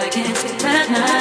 I can't sleep at night.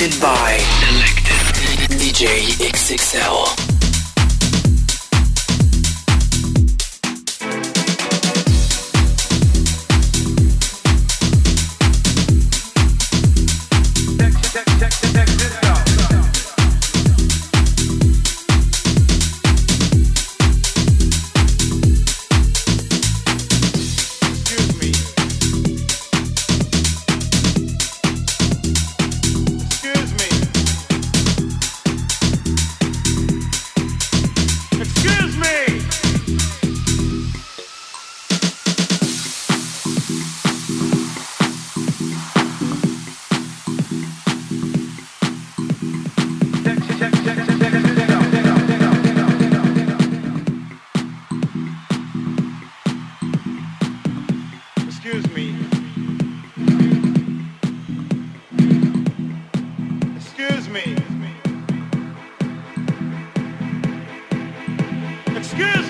Selected by Selected DJ XXL. Excuse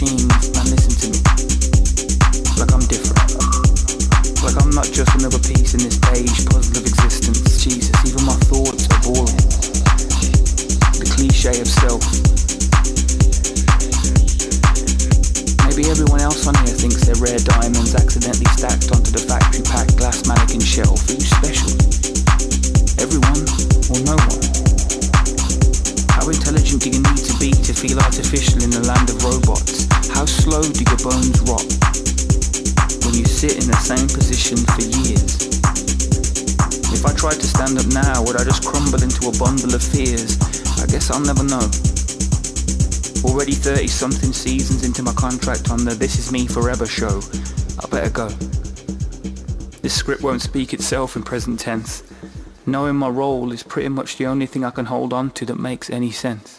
machine. 30 something seasons into my contract on the This Is Me Forever show. I better go. This script won't speak itself in present tense. Knowing my role is pretty much the only thing I can hold on to that makes any sense.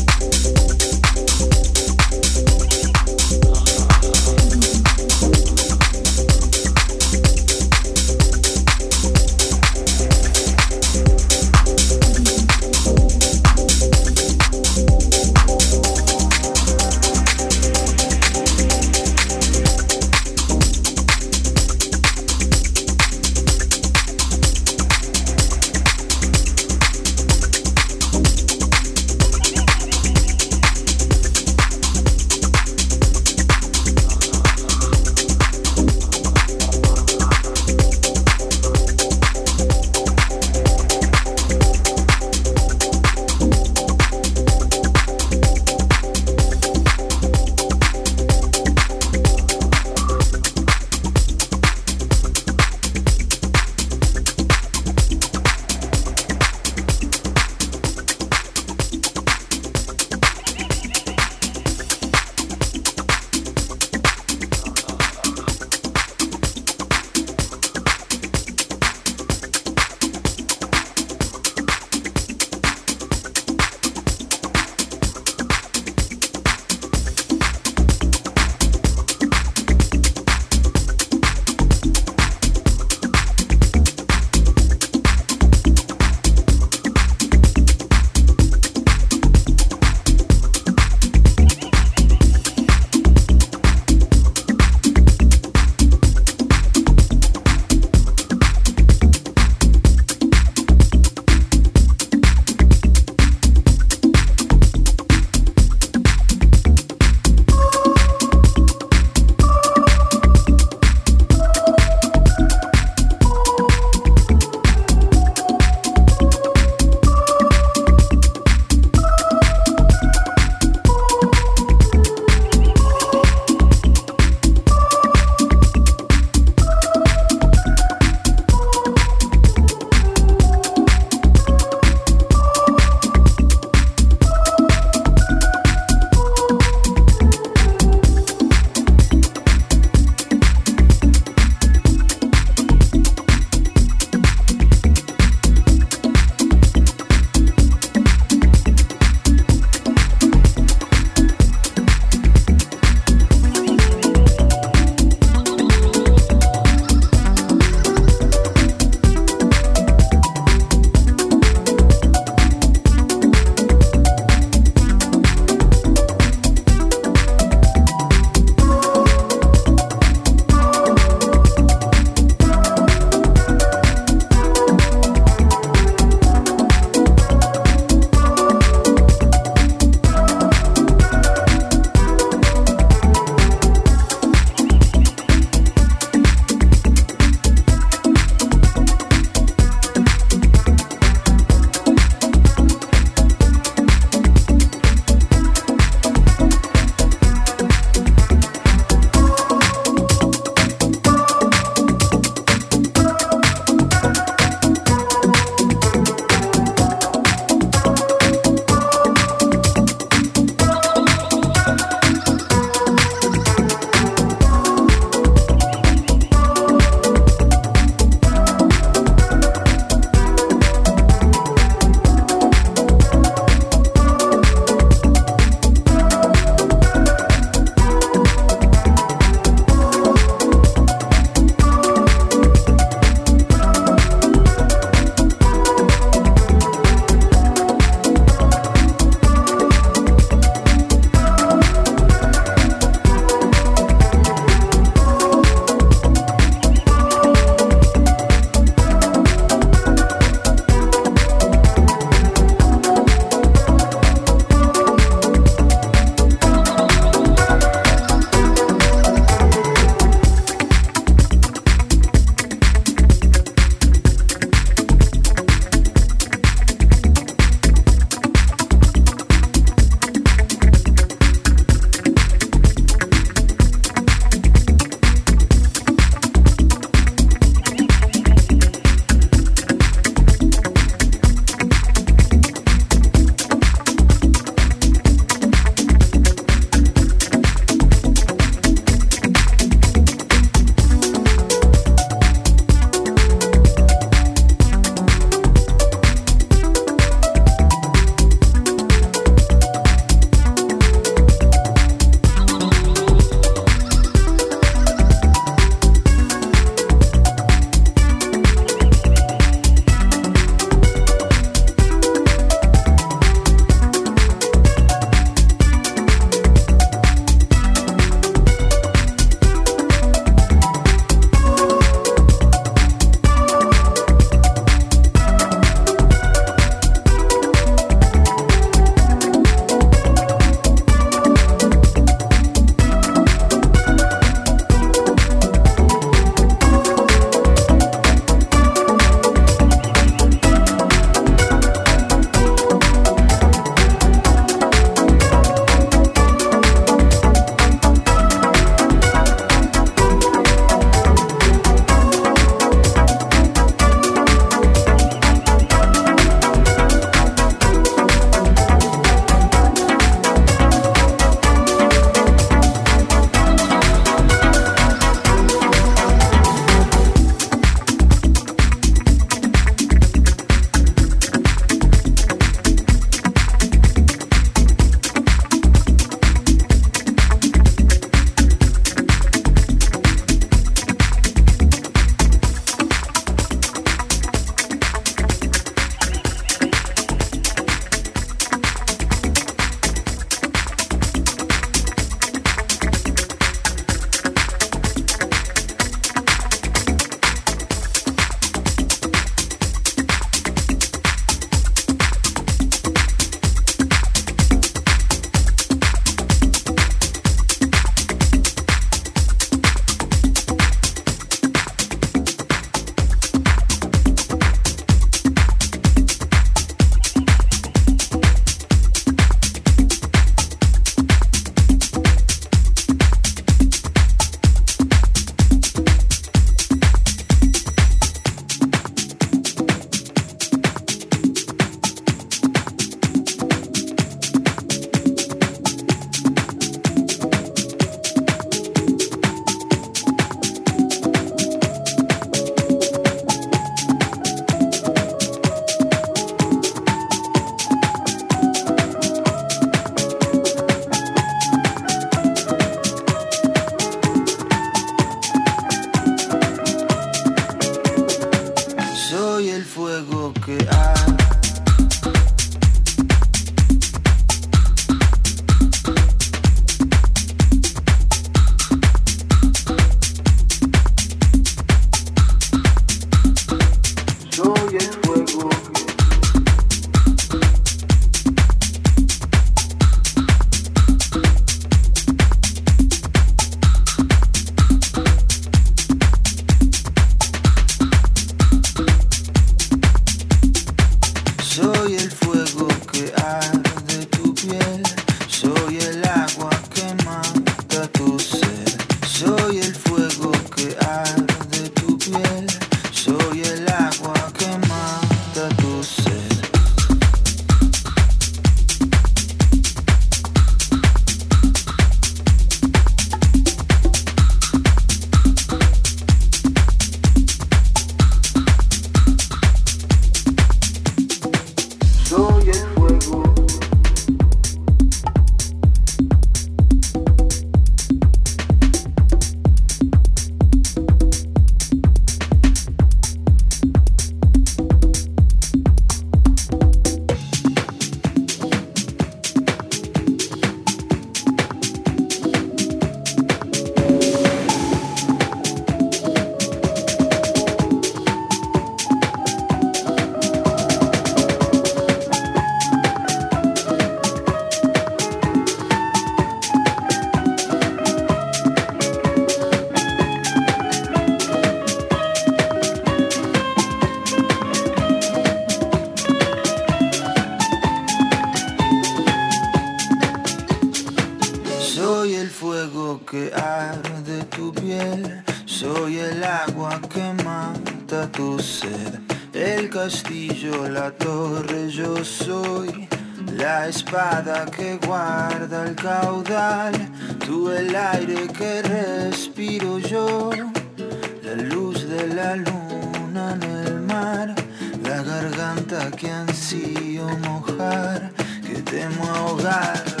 La garganta que ansío mojar, que temo ahogar.